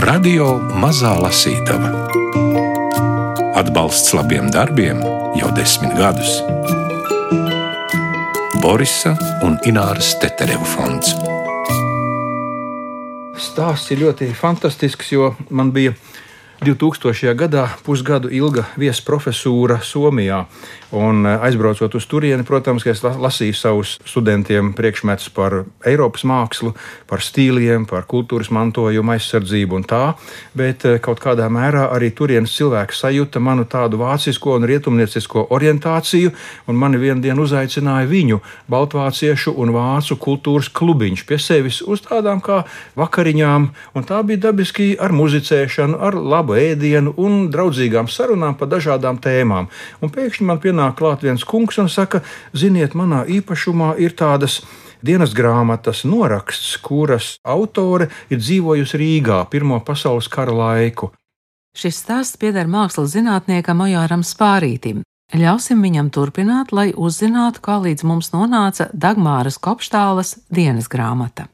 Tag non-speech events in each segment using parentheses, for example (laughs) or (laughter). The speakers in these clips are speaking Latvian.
Radio Mazā Lasītava. Atbalsts labiem darbiem jau desmit gadus. Borisa un Ināras Tetereva fonds. Stāsts ir ļoti fantastisks, jo man bija 2000. gadā pusgadu ilga viesprofesūra Somijā. Un eh, aizbraucot uz turieni, protams, es lasīju savus studentiem priekšmetus par Eiropas mākslu, par stīliem, par kultūras mantojumu, aizsardzību un tā. Bet eh, kaut kādā mērā arī turienes cilvēki sajūta manu tādu vācisko un rietumniecisko orientāciju, un mani vienu dienu uzaicināja viņu, Baltvāciešu un Vācu kultūras klubiņš, pie sevis uz tādām kā vakariņām, un tā bija dabiski ar muzicēšanu, ar labu labu ēdienu un draudzīgām sarunām par dažādām tēmām. Un pēkšņi man pienāk klāt viens kungs un saka, ziniet, manā īpašumā ir tādas dienas grāmatas noraksts, kuras autore ir dzīvojusi Rīgā Pirmā pasaules kara laiku. Šis stāsts pieder mākslas zinātniekam Ojāram Spārītim. Ļausim viņam turpināt, lai uzzinātu, kā līdz mums nonāca Dagmāras Kopštālas dienas grāmata.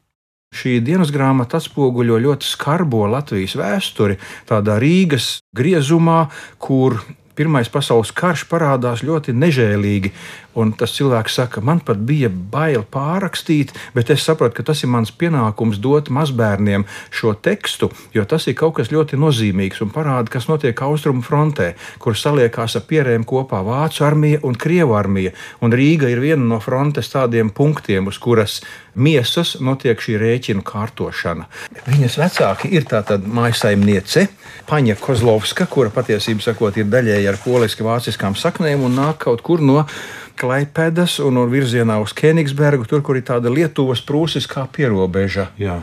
Šī dienas grāmata atspoguļo ļoti skarbo Latvijas vēsturi, tādā Rīgas griezumā, kur Pirmais pasaules karš parādās ļoti nežēlīgi, un tas cilvēks saka, man pat bija bail pārrakstīt, bet es sapratu, ka tas ir mans pienākums dot mazbērniem šo tekstu, jo tas ir kaut kas ļoti nozīmīgs un parāda, kas notiek austrumu frontē, kur saliekās ar pierēm kopā Vācu armija un Krievu armija, un Rīga ir viena no frontes tādiem punktiem, uz kuras miesas notiek šī rēķinu kārtošana. Viņas vecāki ir tātad mājasaimniece Paņa Kozlovska, kura patiesībā sakot ir daļēji ar poliski-vāciskām saknēm un nāk kaut kur no Klaipēdas un virzienā uz Kenigsbergu, tur, kur ir tāda Lietuvas prūsiskā pierobeža. Jā.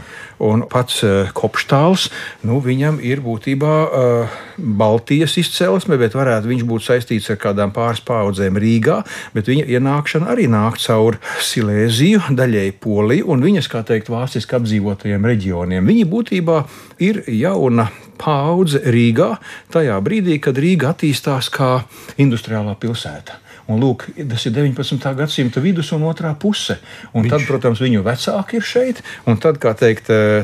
Un pats uh, Kopštāls, nu, viņam ir būtībā uh, Baltijas izcelsme, bet varētu viņš būt saistīts ar kādām pāris paudzēm Rīgā, bet viņa ienākšana arī nāk caur Silēziju, daļēji Poliju un viņas, kā teikt, vāciski apdzīvotajiem reģioniem. Viņa būtībā ir jauna paudze Rīgā, tajā brīdī, kad Rīga attīstās kā industriālā pilsēta. Un, lūk, tas ir 19. gadsimta vidus un otrā puse. Un Viņš... tad, protams, viņu vecāki ir šeit, un tad, kā teikt, eh,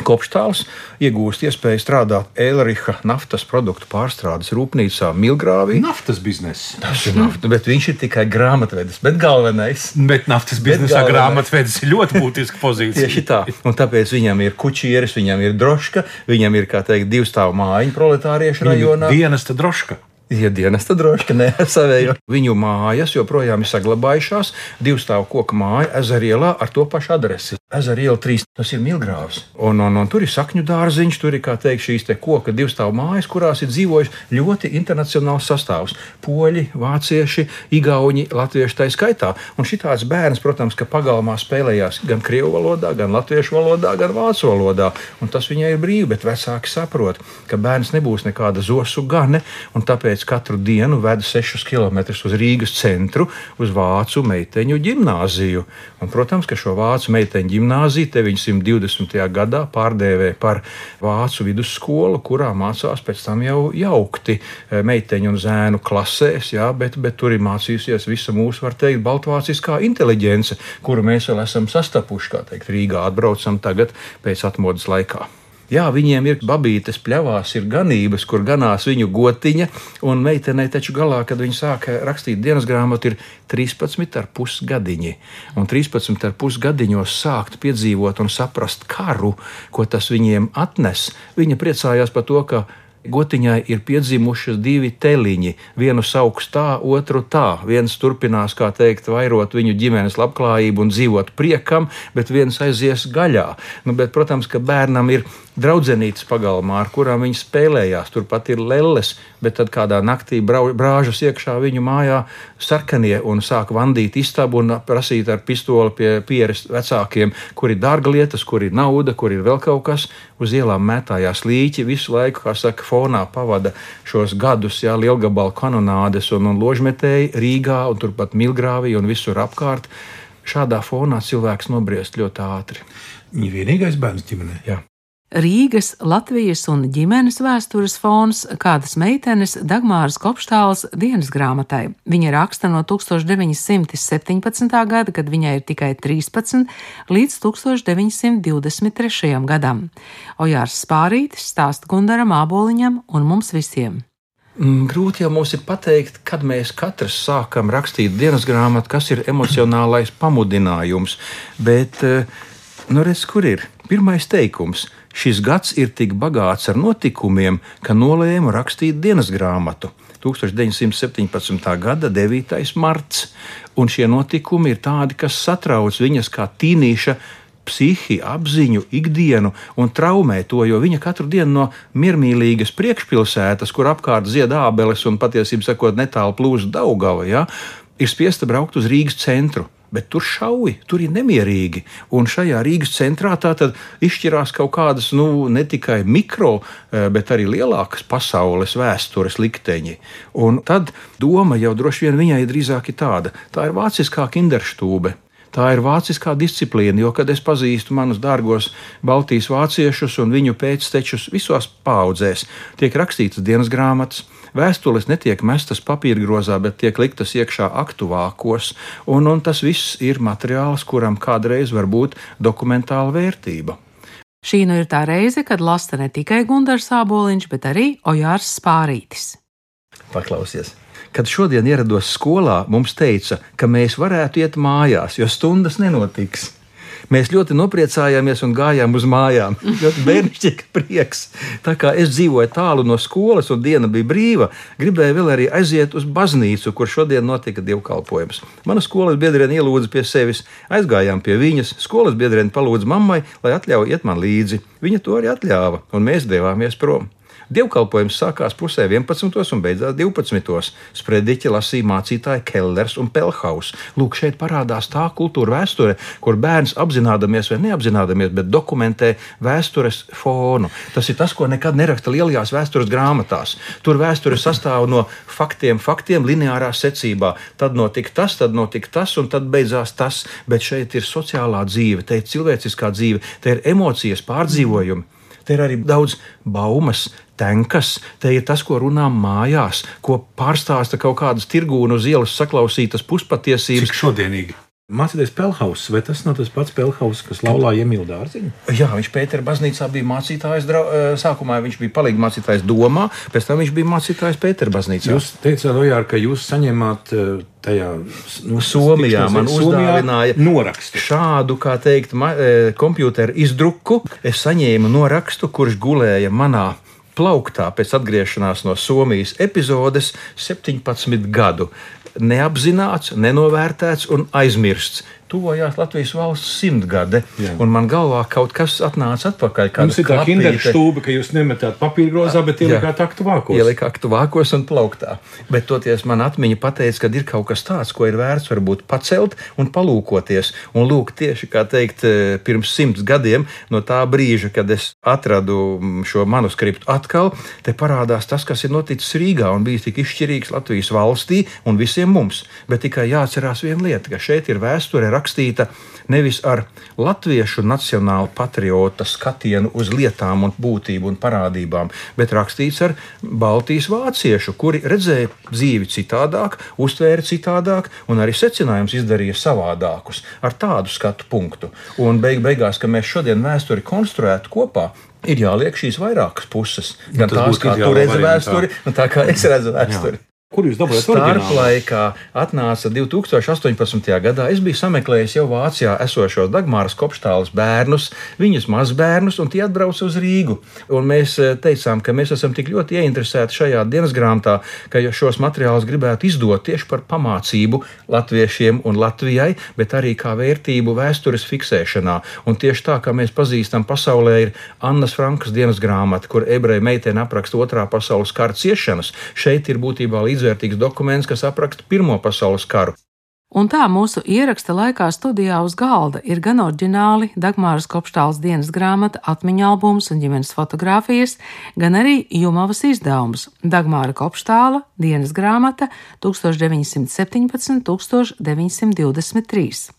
tēvs. Kopštāls iegūst iespēju strādāt Eilricha naftas produktu pārstrādes rūpnīcā Milgrāvī. Naftas biznesa. Tas ir nafta, bet viņš ir tikai grāmatvedis. Bet galvenais. Bet naftas biznesā grāmatvedis ir ļoti būtiska pozīcija. Tieši tā. Un tāpēc viņam ir kučieris, viņam ir droška, viņam ir, kā teikt, divstāvu mājiņa proletāriešu rajonā. Dienesta droška. Ja dienas tad droši, ka ne ar savējo. Viņu mājas joprojām ir saglabājušās. Divu stāvu koku māja ezerielā ar to pašu adresi. Ezeriela 3. Tas ir Milgrāvs. Un, un, un tur ir sakņu dārziņš, tur ir teikt, šīs te koka divu stāvu mājas, kurās ir dzīvojis ļoti internacionāls sastāvs. Poļi, vācieši, igauņi, latvieši tā skaitā. Un šitāds bērns, protams, ka pagalmā spēlējās gan krievu valodā, gan latviešu valodā, gan vācu valodā. Un tas viņai ir brīvi, bet vecāki saprot, ka bērns nebūs nekāda zosu gane. Tāpēc kāpēc katru dienu veda 6 km uz Rīgas centru, uz Vācu meiteņu gimnāziju. Un, protams, ka šo Vācu meiteņu gimnāziju 920. gadā pārdēvē par Vācu vidusskolu, kurā mācās pēc tam jau jaukti e, meiteņu un zēnu klasēs, jā, bet, bet tur ir mācījusies visa mūsu, var teikt, baltvāciskā inteliģence, kuru mēs vēl esam sastapuši, kā teikt, Rīgā atbraucam tagad pēc atmodas laikā. Jā, viņiem ir babītes pļavās, ir ganības, kur ganās viņu gotiņa, un meitenei taču galā, kad viņi sāka rakstīt dienas grāmatu, ir 13,5 gadiņi. Un 13,5 gadiņos sākt piedzīvot un saprast karu, ko tas viņiem atnes. Viņa priecājās par to, ka Gotiņai ir piedzimušas divi teliņi. Vienu sauc tā, otru tā. Viens turpinās, kā teikt, vairot viņu ģimenes labklājību un dzīvot priekam, bet viens aizies gaļā. Nu, bet, protams, ka bērnam ir draudzenītes pagalmā, ar kurām viņi spēlējās. Turpat ir lelles, bet tad kādā naktī brāžas iekšā viņu mājā sarkanie un sāk vandīt istabu un prasīt ar pistoli pie pieres vecākiem, kur ir dārga lietas, kur ir nauda, kur ir vēl kaut kas. Uz ielām mētājās līķi visu laiku, kā saka, fonā pavada šos gadus, jā, lielgabalu kanonādes un, un ložmetēji Rīgā un turpat Milgrāvī un visur apkārt. Šādā fonā cilvēks nobriest ļoti ātri. Viņa vienīgais bērns ģimenē. Jā. Rīgas, Latvijas un ģimenes vēstures fons kādas meitenes Dagmāras Kopštāls dienas grāmatai. Viņa raksta no 1917. gada, kad viņai ir tikai 13, līdz 1923. gadam. Ojārs Spārītis stāsta Gundaram Āboliņam un mums visiem. Mm, Grūti jau mums ir pateikt, kad mēs katrs sākam rakstīt dienas grāmatu, kas ir emocionālais pamudinājums. Bet, eh, nu, redz, kur ir pirmais teikums? Šis gads ir tik bagāts ar notikumiem, ka nolēmu rakstīt dienas grāmatu. 1917. gada 9. marts, un šie notikumi ir tādi, kas satrauc viņas kā tīnīša psihi, apziņu, ikdienu un traumē to, jo viņa katru dienu no miermīlīgas priekšpilsētas, kur apkārt zied ābeles un patiesībā sakot netālu plūst Daugava, ja, ir spiesta braukt uz Rīgas centru bet tur šauji, tur ir nemierīgi. Un šajā Rīgas centrā tātad izšķirās kaut kādas nu, ne tikai mikro, eh, bet arī lielākas pasaules vēstures likteņi. Un tad doma jau droši vien viņai drīzāk ir tāda: tā ir vāciskā kinderstūbe. Tā ir vāciskā disciplīna, jo, kad es pazīstu manus dārgos Baltijas vāciešus un viņu pēctečus visos paudzēs, tiek rakstītas dienas grāmatas, Vēstules netiek mestas papīrgrozā, bet tiek liktas iekšā aktuvākos, un, un tas viss ir materiāls, kuram kādreiz var būt dokumentāla vērtība. Šī nu ir tā reize, kad lasta ne tikai Gunārs Sāboliņš, bet arī Ojārs Spārītis. Paklausies! Kad šodien ierados skolā, mums teica, ka mēs varētu iet mājās, jo stundas nenotiks. Mēs ļoti nopriecājāmies un gājām uz mājām. (laughs) Ļoti bērnišķīgs prieks. Tā kā es dzīvoju tālu no skolas un diena bija brīva, gribēju vēl arī aiziet uz baznīcu, kur šodien notika dievkalpojums. Mana skolas biedrene ielūdza pie sevis, aizgājām pie viņas. Skolas biedrene palūdza mammai, lai atļauj iet man līdzi. Viņa to arī atļāva, un mēs devāmies prom. Dievkalpojums sākās pusē 11. un beidzās 12. Sprediķi lasīja mācītāji Kellers un Pelhaus. Lūk, šeit parādās tā kultūra vēsture, kur bērns apzināmies vai neapzināmies, bet dokumentē vēstures fonu. Tas ir tas, ko nekad neraksta lielajās vēstures grāmatās. Tur vēsture sastāv no faktiem, faktiem lineārā secībā. Tad notika tas, tad notika tas, un tad beidzās tas. Bet šeit ir sociālā dzīve, te ir cilvēciskā dzīve, te ir emocijas, pārdzīvojumi. Te ir arī daudz baumas, tenkas, te ir tas, ko runām mājās, ko pārstāsta kaut kādas tirgūnu uz ielas saklausītas puspatiesības. Cik šodienīgi. Mācīties Pelhaus, vai tas nav tas pats Pelhaus, kas laulā Emīlu dārziņu? Jā, viņš Pētera baznīcā bija mācītājs. Drau, eh, sākumā viņš bija palīgi mācītājs domā, pēc tam viņš bija mācītājs Pētera baznīcā. Jūs teicāt, Ojār, ka jūs saņēmāt eh, tajā nu, Somijā man uzdāvināja norakstu. Šādu, kā teikt, ma, e, kompjuteru izdruku. Es saņēmu norakstu, kurš gulēja manā plauktā pēc atgriešanās no Somijas epizodes 17 gadu. Neapzināts, nenovērtēts un aizmirsts tuvojās Latvijas valsts simtgade, Jā. un man galvā kaut kas atnāca atpakaļ. Mums ir tā kinderstūba, ka jūs nemetāt papīra grozā, bet ielikāt aktu vākos. Ielika aktu vākos un plauktā. Bet toties man atmiņa pateica, ka ir kaut kas tāds, ko ir vērts varbūt pacelt un palūkoties. Un lūk, tieši kā teikt, e, pirms simts gadiem no tā brīža, kad es atradu šo manuskriptu atkal, te parādās tas, kas ir noticis Rīgā un bijis tik izšķirīgs Latvijas valstī un visiem mums. Bet tikai jāatcerās viena lieta, ka šeit ir vēsture rakstīta nevis ar latviešu nacionālu patriota skatienu uz lietām, un būtību un parādībām, bet rakstīts ar Baltijas vāciešu, kuri redzēja dzīvi citādāk, uztvēra citādāk un arī secinājums izdarīja savādākus ar tādu skatu punktu. Un beig beigās, ka mēs šodien vēsturi konstruētu kopā, ir jāliek šīs vairākas puses. Gan nu, tās, kā tu redzi vēsturi, gan tā, kā es redzu vēsturi. Jā. Kur jūs dabūjāt starplaikā? Atnāca 2018. gadā. Es biju sameklējis jau Vācijā esošos Dagmāras kopštāles bērnus, viņus mazbērnus, un tie atbrauca uz Rīgu. Un mēs eh, teicām, ka mēs esam tik ļoti ieinteresēti šajā dienas grāmatā, ka šos materiālus gribētu izdot tieši par pamācību latviešiem un Latvijai, bet arī kā vērtību vēstures fiksēšanā. Un tieši tā, kā mēs pazīstam pasaulē, ir Annas Frankas dienas grāmata, kur ebreju meitene apraksta otrā pasaules kara ciešanas. Šeit ir būtībā līdz līdzvērtīgs dokuments, kas apraksta Pirmo pasaules karu. Un tā mūsu ieraksta laikā studijā uz galda ir gan oriģināli Dagmāras Kopštāls dienas grāmata, atmiņu albums un ģimenes fotografijas, gan arī Jumavas izdevums Dagmāra Kopštāla dienas grāmata 1917-1923.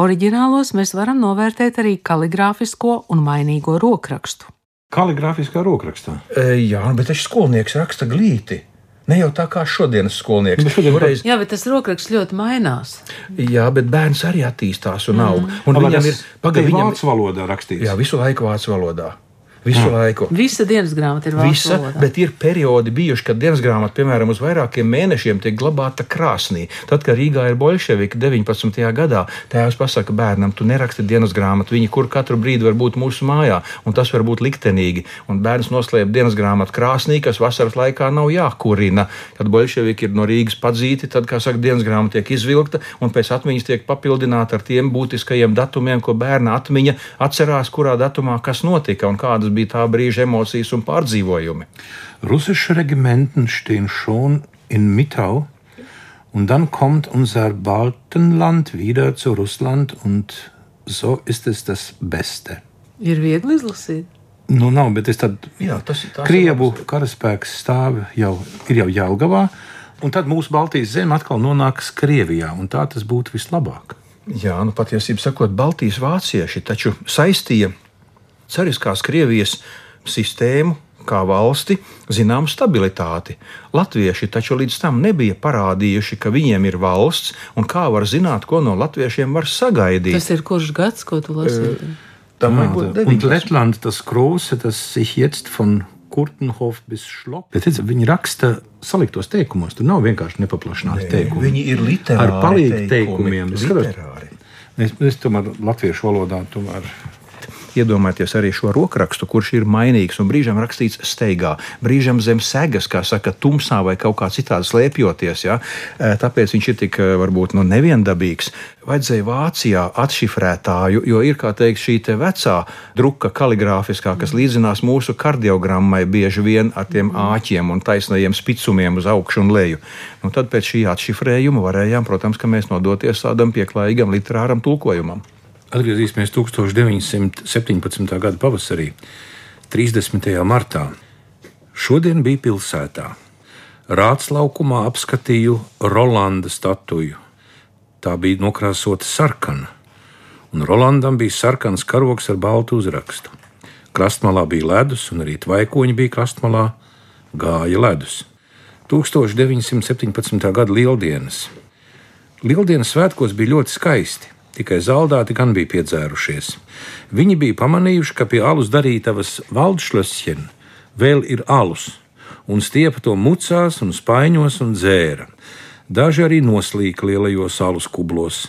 Oriģinālos mēs varam novērtēt arī kaligrāfisko un mainīgo rokrakstu. Kaligrāfiskā rokrakstā. E, jā, bet tas skolnieks raksta glīti. Ne jau tā kā šodienas skolnieks. Šodien Jā, bet tas rokraksts ļoti mainās. jā, bet bērns arī attīstās un aug. Un Vai viņam ir pagaidām, viņam vācu valodā rakstīts. jā, visu laiku vācu valodā. Visu laiku. Visa dienas grāmata ir vācu Visa, valodā. bet ir periodi bijuši, kad dienas grāmata, piemēram, uz vairākiem mēnešiem tiek glabāta krāsnī. Tad, kad Rīgā ir bolševiki 19. gadā, tēvs pasaka bērnam, tu neraksti dienas grāmatu, viņi kur katru brīdi var būt mūsu mājā, un tas var būt liktenīgi. Un bērns noslēp dienas grāmatu krāsnī, kas vasaras laikā nav jākurina. Kad bolševiki ir no Rīgas padzīti, tad, kā saka, dienas grāmata tiek izvilkta, un pēc atmiņas tiek papildināta ar tiem būtiskajiem datumiem, ko bērna atmiņa atcerās, kurā datumā kas notika un kādas bija tā brīža emocijas un pārdzīvojumi. Russische Regimenten stehen schon in Mittau und dann kommt unser Baltenland wieder zu Russland und so ist es das Beste. Ir viegli izlasīt. Nu, nav, bet es tad Jā, tas ir tāds Krievu karaspēks stāv jau, ir jau Jelgavā, un tad mūsu Baltijas zeme atkal nonāks Krievijā, un tā tas būtu vislabāk. Jā, nu patiesībā sakot, Baltijas vācieši taču saistīja cariskās Krievijas sistēmu kā valsti zināmu stabilitāti. Latvieši taču līdz tam nebija parādījuši, ka viņiem ir valsts, un kā var zināt, ko no latviešiem var sagaidīt. Tas ir kurš gads, ko tu lasīji? Būt und. Lettland, das große, das sich jetzt von Kurtenhof bis Schlock. Bet, viņi raksta saliktos teikumos, tur nav vienkārši nepaplašināti teikumi. Viņi ir literāri. Ar palīgu teikumi, teikumiem. Literāri. Es, es tomēr latviešu valodā tomēr. Iedomājieties arī šo rokrakstu, kurš ir mainīgs un brīžam rakstīts steigā, brīžam zem segas, kā saka, tumsā vai kaut kā citādi slēpjoties. Ja? Tāpēc viņš ir tik varbūt nu, neviendabīgs. Vajadzēja Vācijā atšifrētāju, jo ir kā teikt, šī te vecā druka kaligrāfiskā, kas līdzinās mūsu kardiogrammai bieži vien ar tiem āķiem un taisnajiem spicumiem uz augšu un leju. Nu, tad pēc šī atšifrējuma varējām, protams, mēs nodoties tādam pieklājīgam literāram tulkojumam. Atgriezīsimies 1917. gada pavasarī, 30. martā. Šodien bija pilsētā. Rāts laukumā apskatīju Rolanda statuju. Tā bija nokrāsota sarkana, un Rolandam bija sarkans karoks ar baltu uzrakstu. Krastmalā bija ledus, un arī tvaikoņi bija krastmalā, gāja ledus. 1917. gada lieldienas. Lieldienas svētkos bija ļoti skaisti. Tikai zaldāti gan bija piedzērušies. Viņi bija pamanījuši, ka pie alus darītavas valdšļosien vēl ir alus, un stiepa to mucās un spaiņos un dzēra. Daži arī noslīka lielajos alus kublos.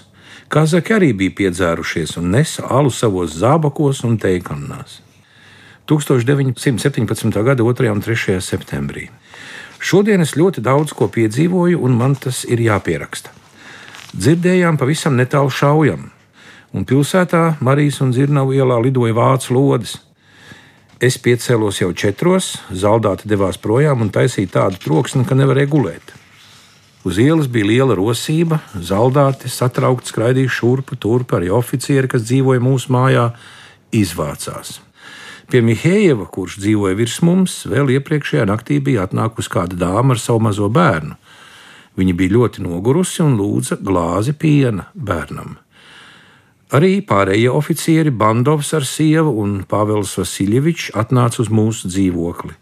Kazaki arī bija piedzērušies un nesa alu savos zābakos un teikanās. 1917. gada 2. un 3. septembrī. Šodien es ļoti daudz ko piedzīvoju, un man tas ir jāpieraksta. Dzirdējām pavisam netālu šaujam, un pilsētā Marijas un Zirnavu ielā lidoja vācu lodes. Es piecēlos jau četros, zaldāti devās projām un taisīja tādu troksni, ka nevarēja gulēt. Uz ielas bija liela rosība, zaldāti satraukti skraidīja šurpu turpu, arī oficieri, kas dzīvoja mūsu mājā, izvācās. Pie Mihēļeva, kurš dzīvoja virs mums, vēl iepriekšējā naktī bija atnākusi kāda dāma ar savu mazo bērnu. Viņa bija ļoti nogurusi un lūdza glāzi piena bērnam. Arī pārējie oficieri, Bandovs ar sievu un Pāvils Vasiljevičs atnāca uz mūsu dzīvokli.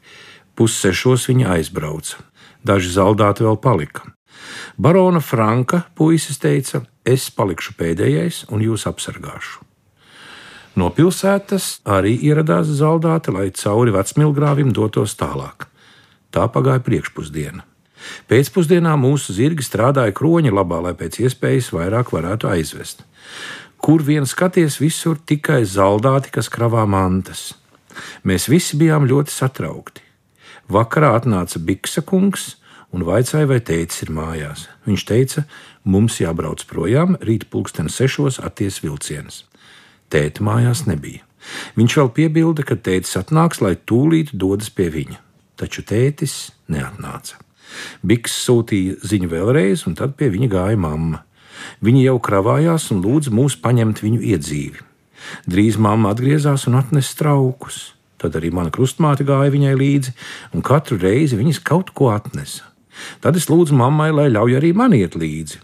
Pussešos viņa aizbrauca. Daži zaldāti vēl palika. Barona Franka puisis teica: Es palikšu pēdējais un jūs apsargāšu. No pilsētas arī ieradās zaldāti, lai cauri vecmilgrāvim dotos tālāk. Tā pagāja priekšpusdiena. Pēcpusdienā mūsu zirgi strādāja kroņa labā, lai pēc iespējas vairāk varētu aizvest. Kur vien skaties, visur tikai zaldāti, kas kravā mantas. Mēs visi bijām ļoti satraukti. Vakarā atnāca Biksa kungs un vaicāja, vai tēvs ir mājās. Viņš teica, mums jābrauc projām, rīt pulksten sešos atties vilciens. Tēta mājās nebija. Viņš vēl piebilda, ka tētis atnāks, lai tūlīt dodas pie viņa, taču tētis neatnāca. Biks sūtīja ziņu vēlreiz, un tad pie viņa gāja mamma. Viņa jau kravājās un lūdza mūs paņemt viņu iedzīvi. Drīz mamma atgriezās un atnesa traukus. Tad arī mana krustmāte gāja viņai līdzi, un katru reizi viņas kaut ko atnesa. Tad es lūdzu mammai, lai ļauj arī man iet līdzi.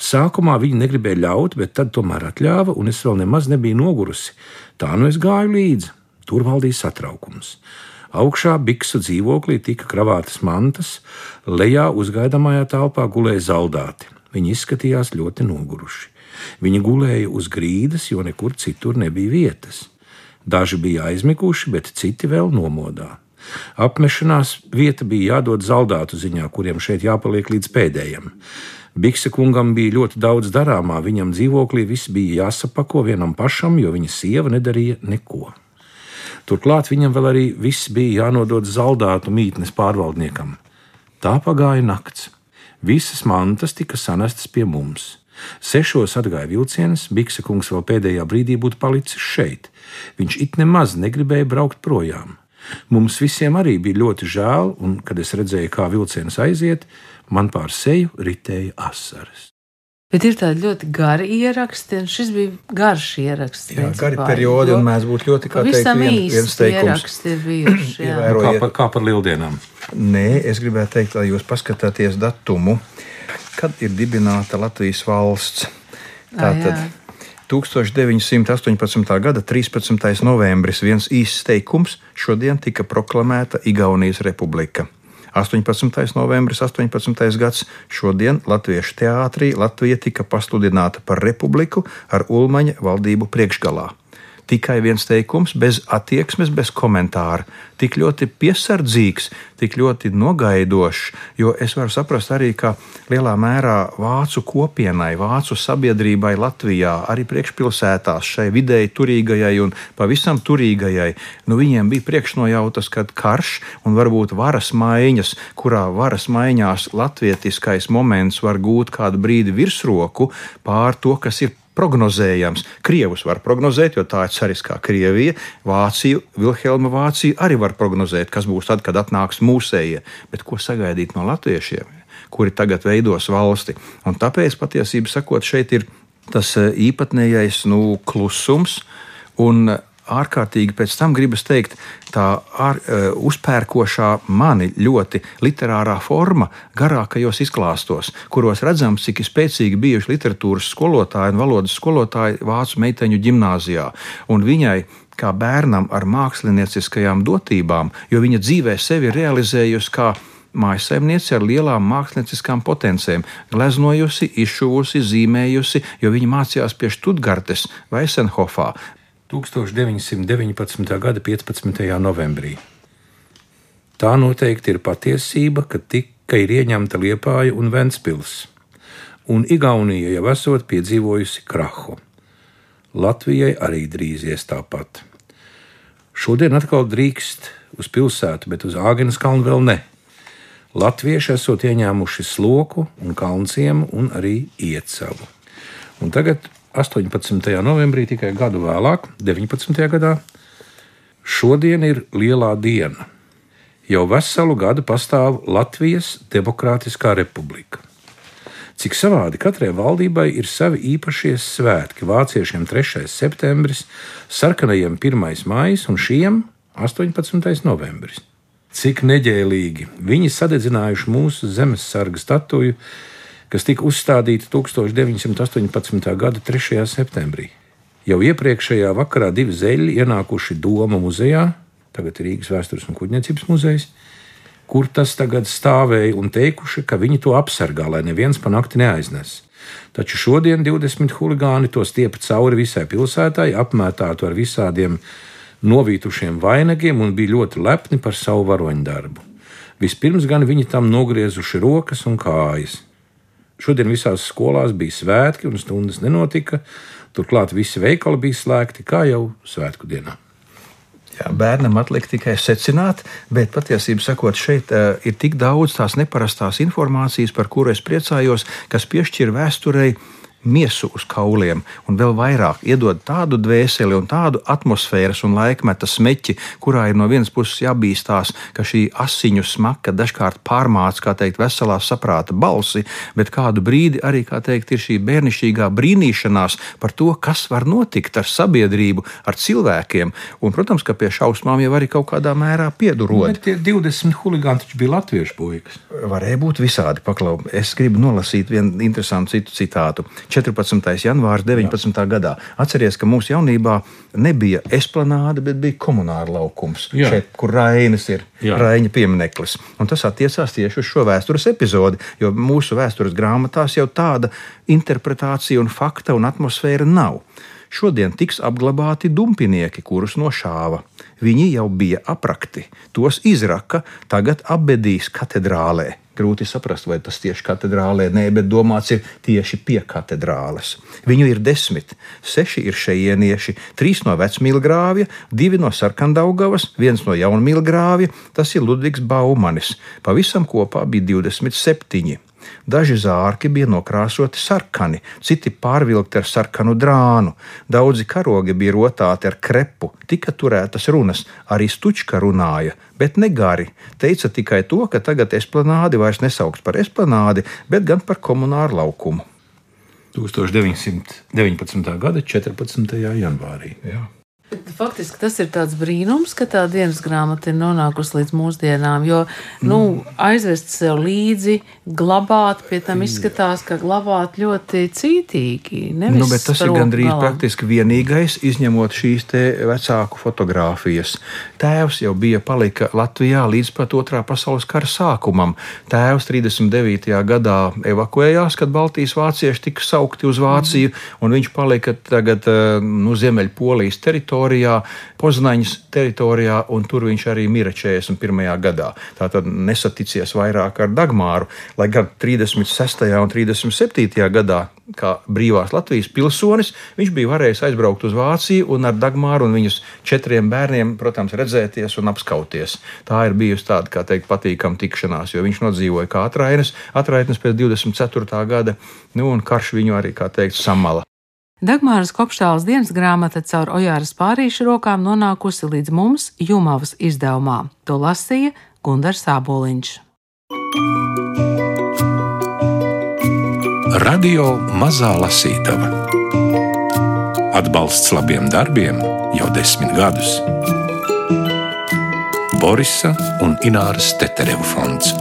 Sākumā viņa negribēja ļaut, bet tad tomēr atļāva, un es vēl nemaz nebiju nogurusi. Tā nu es gāju līdzi. Tur valdīja satraukums. Augšā biksu dzīvoklī tika kravātas mantas, lejā uzgaidāmajā telpā gulēja zaldāti. Viņi izskatījās ļoti noguruši. Viņi gulēja uz grīdas, jo nekur citur nebija vietas. Daži bija aizmiguši, bet citi vēl nomodā. Apmešanās vieta bija jādod zaldātu ziņā, kuriem šeit jāpaliek līdz pēdējiem. Bikse kungam bija ļoti daudz darāmā, viņam dzīvoklī viss bija jāsapako vienam pašam, jo viņa sieva nedarīja neko. Turklāt viņam vēl arī viss bija jānodod zaldātu mītnes pārvaldniekam. Tā pagāja nakts. Visas mantas tika sanestas pie mums. Sešos atgāja vilciens, Bikse kungs vēl pēdējā brīdī būtu palicis šeit. Viņš it nemaz negribēja braukt projām. Mums visiem arī bija ļoti žēl, un, kad es redzēju, kā vilciens aiziet, man pār seju ritēja asaras. Bet ir tādi ļoti gari ieraksti, un šis bija garš ieraksts. Jā, gari periodi, un mēs būtu ļoti kā teikt, Pavisam vien, īsti viens teikums. ieraksti ir bijuši. Kā par, kā par lieldienām? Nē, es gribēju teikt, lai jūs paskatāties datumu, kad ir dibināta Latvijas valsts. Tātad jā. 1918. gada 13. novembris viens īsts teikums šodien tika proklamēta Igaunijas republika. 18. novembris, 18. gads, šodien Latviešu teātrī Latvija tika pasludināta par republiku ar Ulmaņa valdību priekšgalā. Tikai viens teikums, bez attieksmes, bez komentāra. Tik ļoti piesardzīgs, tik ļoti nogaidošs, jo es varu saprast arī, ka lielā mērā vācu kopienai, vācu sabiedrībai Latvijā, arī priekšpilsētās, šai vidēji turīgajai un pavisam turīgajai, nu viņiem bija priekšnojautas, kad karš un varbūt varas maiņas, kurā varas maiņās latvietiskais moments var gūt kādu brīdi virsroku pār to, kas ir prognozējams. Krievus var prognozēt, jo tā ir cariskā Krievija. Vāciju, Vilhelma Vācija arī var prognozēt, kas būs tad, kad atnāks mūsējie. Bet ko sagaidīt no latviešiem, kuri tagad veidos valsti? Un tāpēc patiesībā sakot, šeit ir tas eh, īpatnējais nu, klusums. Un ārkārtīgi pēc tam gribas teikt, tā ār, uh, uzpērkošā mani ļoti literārā forma, garākajos izklāstos, kuros redzams, cik spēcīgi bijuši literatūras skolotāji un valodas skolotāji Vācu meiteņu gimnājā. Un viņai kā bērnam ar mākslinieckajām dotībām, jo viņa dzīvē sevi realizējusi kā Mājasemniece ar lielām mākslinieckām potenciāliem, gleznojusi, izšuvusi, zīmējusi, jo viņa mācījās pie Študgartes vai Eisenhofā. 1919. gada 15. novembrī. Tā noteikti ir patiesība, ka tika ieņemta Liepāja un Ventspils, un Igaunija jau esot piedzīvojusi krahu. Latvijai arī drīz ies tāpat. Šodien atkal drīkst uz pilsētu, bet uz Āgenes kalnu vēl ne. Latvieši esot ieņēmuši sloku un kalnciemu un arī iecevu. Un tagad 18. novembrī, tikai gadu vēlāk, 19. gadā, šodien ir lielā diena. Jau veselu gadu pastāv Latvijas Demokrātiskā republika. Cik savādi katrai valdībai ir savi īpašie svētki. Vāciešiem 3. septembris, sarkanajiem 1. maija un šiem 18. novembris. Cik neģēlīgi viņi sadedzinājuši mūsu zemesarga statuju kas tika uzstādīta 1918. gada 3. septembrī. Jau iepriekšējā vakarā divi zeļi ienākuši Doma muzejā, tagad Rīgas vēstures un kuģniecības muzejs, kur tas tagad stāvēja un teikuši, ka viņi to apsargā, lai neviens pa nakti neaiznes. Taču šodien 20 huligāni to stiepa cauri visai pilsētai, apmētātu ar visādiem novītušiem vainagiem un bija ļoti lepni par savu varoņdarbu. Vispirms gan viņi tam nogriezuši rokas un kājas. Šodien visās skolās bija svētki un stundas nenotika. Turklāt visi veikali bija slēgti, kā jau svētku dienā. Jā, bērnam atliek tikai secināt, bet patiesībā sakot, šeit uh, ir tik daudz tās neparastās informācijas, par kuru es priecājos, kas piešķir vēsturei miesu uz kauliem, un vēl vairāk iedod tādu dvēseli un tādu atmosfēras un laikmeta smeķi, kurā ir no vienas puses jābīstās, ka šī asiņu smaka dažkārt pārmāca, kā teikt, veselā saprāta balsi, bet kādu brīdi arī, kā teikt, ir šī bērnišķīgā brīnīšanās par to, kas var notikt ar sabiedrību, ar cilvēkiem, un, protams, ka pie šausmām jau arī kaut kādā mērā piedurot. Bet tie 20 huligāni taču bija latviešu puikas. Varēja būt visādi. Paklau. Es gribu nolasīt vienu interesantu citu citātu. 14. janvārs 19. Jā. gadā. Atcerieties, ka mūsu jaunībā nebija esplanāde, bet bija komunāra laukums, šeit, kur Rainis ir. Jā. Raina piemineklis. Un tas attiecās tieši uz šo vēstures epizodi, jo mūsu vēstures grāmatās jau tāda interpretācija, un fakta un atmosfēra nav. Šodien tiks apglabāti dumpinieki, kurus nošāva. Viņi jau bija aprakti, tos izraka, tagad apbedīs katedrālē. Grūti saprast, vai tas tieši katedrālē, nē, bet domāts ir tieši pie katedrāles. Viņu ir desmit, seši ir šejienieši, trīs no vecmīlgrāvja, divi no sarkandaugavas, viens no jaunmīlgrāvja, tas ir Ludvigs Baumanis. Pavisam kopā bija 27. Daži zārki bija nokrāsoti sarkani, citi pārvilkti ar sarkanu drānu, daudzi karogi bija rotāti ar krepu, tika turētas runas, arī stučka runāja, bet ne gari. Teica tikai to, ka tagad esplanādi vairs nesauks par esplanādi, bet gan par komunāru laukumu. 1919. gada 14. janvārī. Jā. Faktiski tas ir tāds brīnums, ka tā dienas grāmata ir nonākusi līdz mūsdienām. Jo nu, aizvest sev līdzi, glabāt, pie tam izskatās, ka glabāt ļoti cītīgi. Nu, tas ir gandrīz galā. praktiski vienīgais, izņemot šīs vecāku fotogrāfijas. Tēvs jau bija palika Latvijā līdz pat otrā pasaules kara sākumam. Tēvs 39. gadā evakuējās, kad Baltijas vācieši tika saukti uz Vāciju, mm. un viņš palika tagad eh, nu, Ziemeļpolijas teritorijā teritorijā, Poznaņas teritorijā, un tur viņš arī mira 41. gadā. Tātad nesaticies vairāk ar Dagmāru, lai gan 36. un 37. gadā, kā brīvās Latvijas pilsonis, viņš bija varējis aizbraukt uz Vāciju un ar Dagmāru un viņas četriem bērniem, protams, redzēties un apskauties. Tā ir bijusi tāda, kā teikt, patīkama tikšanās, jo viņš nodzīvoja kā atraitnes, atraitnes pēc 24. gada, nu un karš viņu arī, kā teikt, samala. Dagmāras Kopštāles dienas grāmata caur Ojāras pārīšu rokām nonākusi līdz mums Jumavas izdevumā. To lasīja Gundars Sāboliņš. Radio Mazā Lasītava Atbalsts labiem darbiem jau desmit gadus. Borisa un Ināras Tetereva fonds.